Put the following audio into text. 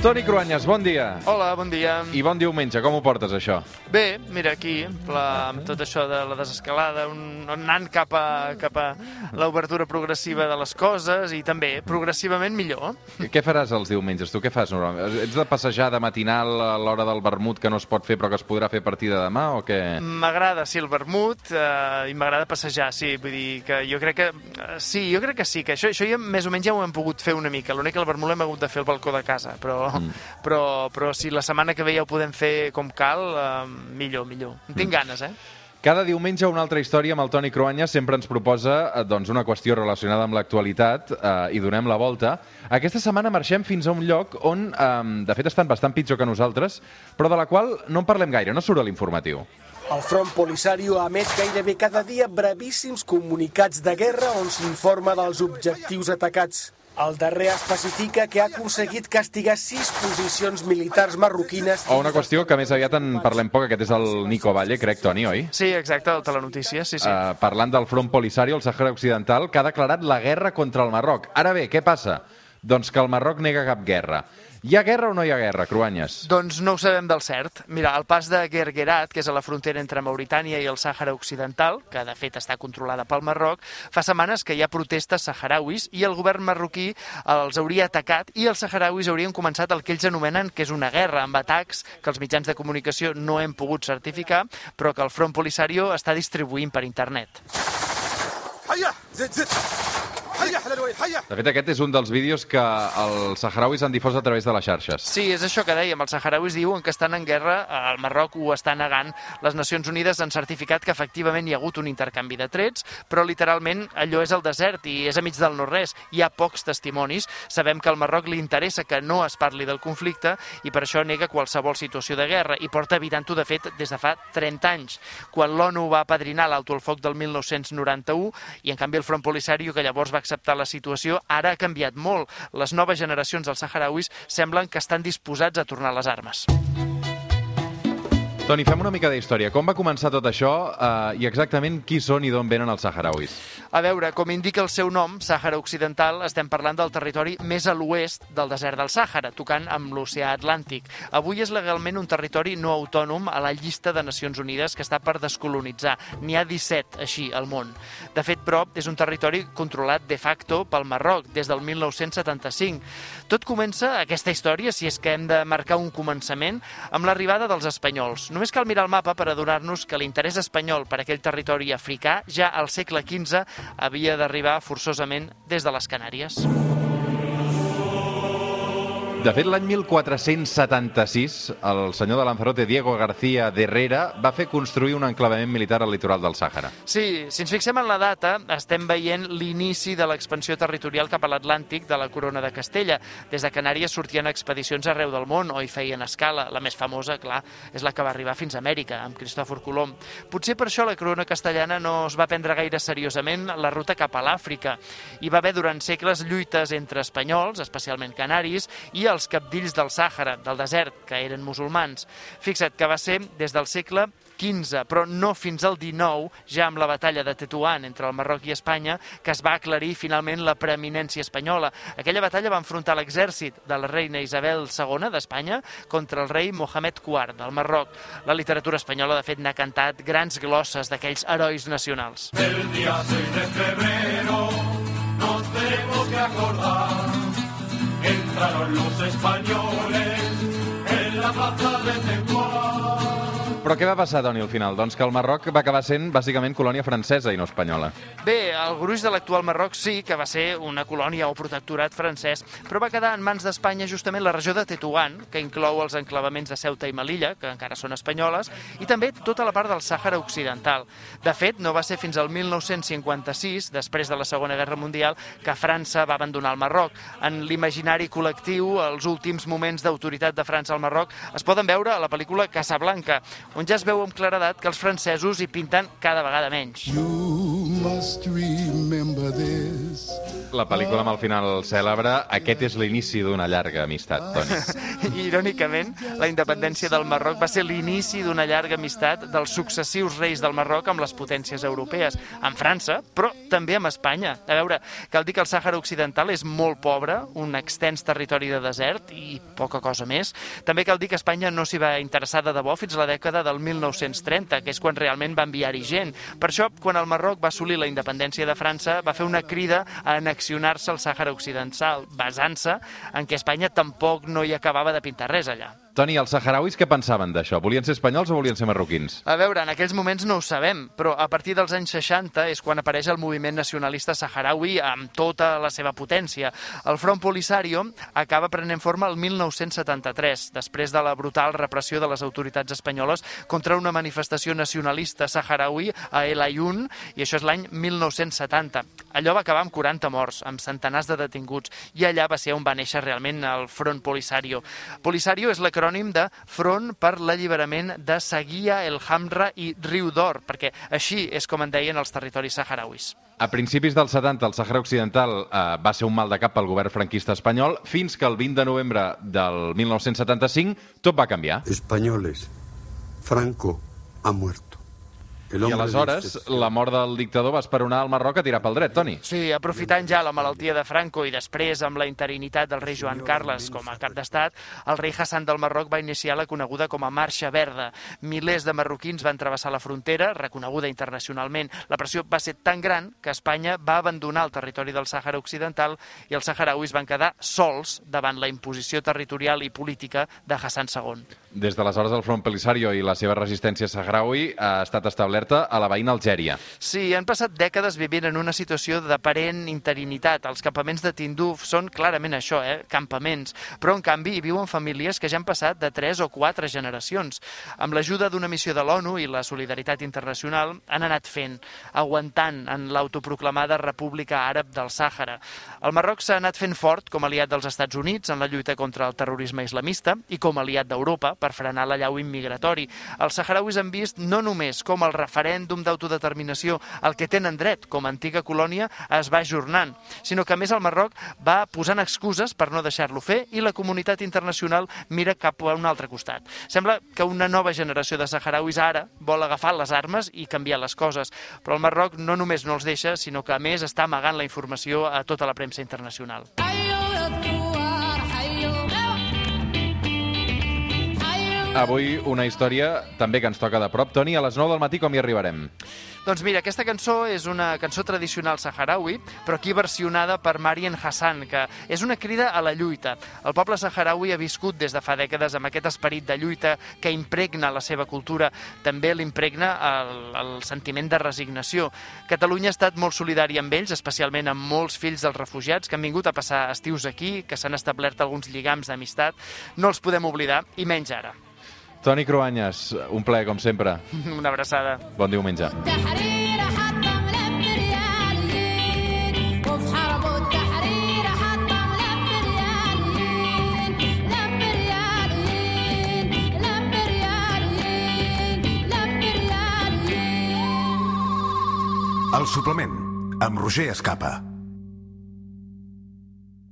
Toni Cruanyes, bon dia. Hola, bon dia. I bon diumenge, com ho portes, això? Bé, mira, aquí, la, amb tot això de la desescalada, un, anant cap a, cap a l'obertura progressiva de les coses i també progressivament millor. Què faràs els diumenges? Tu què fas normalment? Ets de passejar de matinal a l'hora del vermut que no es pot fer però que es podrà fer a partir de demà o què? M'agrada, sí, el vermut eh, i m'agrada passejar, sí, vull dir que jo crec que... Eh, sí, jo crec que sí, que això, això ja més o menys ja ho hem pogut fer una mica. L'únic que el vermut l'hem hagut de fer al balcó de casa, però mm. però, però si la setmana que ve ja ho podem fer com cal, eh, millor, millor. En tinc mm. ganes, eh? Cada diumenge una altra història amb el Toni Cruanya sempre ens proposa eh, doncs, una qüestió relacionada amb l'actualitat eh, i donem la volta. Aquesta setmana marxem fins a un lloc on, eh, de fet, estan bastant pitjor que nosaltres, però de la qual no en parlem gaire, no surt a l'informatiu. El Front Polisario emet gairebé cada dia brevíssims comunicats de guerra on s'informa dels objectius atacats. El darrer especifica que ha aconseguit castigar sis posicions militars marroquines... O una qüestió que més aviat en parlem poc, aquest és el Nico Valle, crec, Toni, oi? Sí, exacte, el Telenotícies, sí, sí. Uh, parlant del front Polisario, el Sàhara Occidental, que ha declarat la guerra contra el Marroc. Ara bé, què passa? Doncs que el Marroc nega cap guerra. Hi ha guerra o no hi ha guerra, Cruanyes? Doncs no ho sabem del cert. Mira, el pas de Gergerat, que és a la frontera entre Mauritània i el Sàhara Occidental, que de fet està controlada pel Marroc, fa setmanes que hi ha protestes saharauis i el govern marroquí els hauria atacat i els saharauis haurien començat el que ells anomenen que és una guerra, amb atacs que els mitjans de comunicació no hem pogut certificar, però que el Front Polisario està distribuint per internet. Hiya! Zit, zit. De fet, aquest és un dels vídeos que els saharauis han difós a través de les xarxes. Sí, és això que dèiem. Els saharauis diuen que estan en guerra, el Marroc ho està negant. Les Nacions Unides han certificat que efectivament hi ha hagut un intercanvi de trets, però literalment allò és el desert i és a mig del no-res. Hi ha pocs testimonis. Sabem que al Marroc li interessa que no es parli del conflicte i per això nega qualsevol situació de guerra i porta evitant-ho, de fet, des de fa 30 anys, quan l'ONU va apadrinar l'alto al foc del 1991 i, en canvi, el Front Polisario, que llavors va acceptar la situació ara ha canviat molt. Les noves generacions dels saharauis semblen que estan disposats a tornar les armes. Toni, fem una mica d'història. Com va començar tot això eh, i exactament qui són i d'on venen els saharauis? A veure, com indica el seu nom, Sàhara Occidental, estem parlant del territori més a l'oest del desert del Sàhara, tocant amb l'oceà Atlàntic. Avui és legalment un territori no autònom a la llista de Nacions Unides que està per descolonitzar. N'hi ha 17, així, al món. De fet, però, és un territori controlat de facto pel Marroc des del 1975. Tot comença, aquesta història, si és que hem de marcar un començament, amb l'arribada dels espanyols. Només cal mirar el mapa per adonar-nos que l'interès espanyol per aquell territori africà ja al segle XV havia d'arribar forçosament des de les Canàries. De fet, l'any 1476, el senyor de Lanzarote, Diego García de Herrera, va fer construir un enclavament militar al litoral del Sàhara. Sí, si ens fixem en la data, estem veient l'inici de l'expansió territorial cap a l'Atlàntic de la corona de Castella. Des de Canàries sortien expedicions arreu del món o hi feien escala. La més famosa, clar, és la que va arribar fins a Amèrica, amb Cristòfor Colom. Potser per això la corona castellana no es va prendre gaire seriosament la ruta cap a l'Àfrica. Hi va haver durant segles lluites entre espanyols, especialment canaris, i els capdills del Sàhara, del desert, que eren musulmans. Fixa't que va ser des del segle XV, però no fins al XIX, ja amb la batalla de Tetuán entre el Marroc i Espanya, que es va aclarir finalment la preeminència espanyola. Aquella batalla va enfrontar l'exèrcit de la reina Isabel II d'Espanya contra el rei Mohamed IV del Marroc. La literatura espanyola, de fet, n'ha cantat grans glosses d'aquells herois nacionals. El dia 6 de febrero nos tenemos que acordar los españoles en la plaza de Tetuán. Però què va passar, Toni, al final? Doncs que el Marroc va acabar sent bàsicament colònia francesa i no espanyola. Bé, el gruix de l'actual Marroc sí que va ser una colònia o protectorat francès, però va quedar en mans d'Espanya justament la regió de Tetuán, que inclou els enclavaments de Ceuta i Melilla, que encara són espanyoles, i també tota la part del Sàhara Occidental. De fet, no va ser fins al 1956, després de la Segona Guerra Mundial, que França va abandonar el Marroc. En l'imaginari col·lectiu, els últims moments d'autoritat de França al Marroc es poden veure a la pel·lícula Casablanca, on ja es veu amb claredat que els francesos hi pinten cada vegada menys. You must remember this La pel·lícula amb el final cèlebre, aquest és l'inici d'una llarga amistat, Toni. Irònicament, la independència del Marroc va ser l'inici d'una llarga amistat dels successius reis del Marroc amb les potències europees, amb França, però també amb Espanya. A veure, cal dir que el Sàhara Occidental és molt pobre, un extens territori de desert i poca cosa més. També cal dir que Espanya no s'hi va interessar de debò fins a la dècada del 1930, que és quan realment va enviar-hi gent. Per això, quan el Marroc va assolir la independència de França, va fer una crida a annexionar-se al Sàhara Occidental, basant-se en què Espanya tampoc no hi acabava de pintar res allà. Toni, els saharauis què pensaven d'això? Volien ser espanyols o volien ser marroquins? A veure, en aquells moments no ho sabem, però a partir dels anys 60 és quan apareix el moviment nacionalista saharaui amb tota la seva potència. El Front Polisario acaba prenent forma el 1973, després de la brutal repressió de les autoritats espanyoles contra una manifestació nacionalista saharaui a El Ayun, i això és l'any 1970. Allò va acabar amb 40 morts, amb centenars de detinguts, i allà va ser on va néixer realment el Front Polisario. Polisario és la l'acrònim de Front per l'Alliberament de Seguia, El Hamra i Riu d'Or, perquè així és com en deien els territoris saharauis. A principis dels 70, el Sàhara Occidental eh, va ser un mal de cap pel govern franquista espanyol, fins que el 20 de novembre del 1975 tot va canviar. Espanyoles, Franco ha muerto. I aleshores la mort del dictador va esperonar el Marroc a tirar pel dret, Toni. Sí, aprofitant ja la malaltia de Franco i després amb la interinitat del rei Joan Carles com a cap d'estat, el rei Hassan del Marroc va iniciar la coneguda com a Marxa Verda. Milers de marroquins van travessar la frontera, reconeguda internacionalment. La pressió va ser tan gran que Espanya va abandonar el territori del Sàhara Occidental i els saharauis van quedar sols davant la imposició territorial i política de Hassan II. Des d'aleshores el Front Polisario i la seva resistència saharaui ha estat establerta a la veïna Algèria. Sí, han passat dècades vivint en una situació d'aparent interinitat. Els campaments de Tinduf són clarament això, eh? campaments. Però, en canvi, hi viuen famílies que ja han passat de 3 o 4 generacions. Amb l'ajuda d'una missió de l'ONU i la solidaritat internacional han anat fent, aguantant en l'autoproclamada República Àrab del Sàhara. El Marroc s'ha anat fent fort com aliat dels Estats Units en la lluita contra el terrorisme islamista i com aliat d'Europa per frenar l'allau immigratori. Els saharauis han vist no només com el referèndum d'autodeterminació al que tenen dret com a antiga colònia es va ajornant, sinó que a més el Marroc va posant excuses per no deixar-lo fer i la comunitat internacional mira cap a un altre costat. Sembla que una nova generació de saharauis ara vol agafar les armes i canviar les coses, però el Marroc no només no els deixa, sinó que a més està amagant la informació a tota la premsa internacional. Avui una història també que ens toca de prop. Toni, a les 9 del matí com hi arribarem? Doncs mira, aquesta cançó és una cançó tradicional saharaui, però aquí versionada per Marien Hassan, que és una crida a la lluita. El poble saharaui ha viscut des de fa dècades amb aquest esperit de lluita que impregna la seva cultura, també l'impregna el, el sentiment de resignació. Catalunya ha estat molt solidària amb ells, especialment amb molts fills dels refugiats que han vingut a passar estius aquí, que s'han establert alguns lligams d'amistat. No els podem oblidar, i menys ara. Toni Cruanyes, un plaer, com sempre. Una abraçada. Bon diumenge. El suplement, amb Roger Escapa.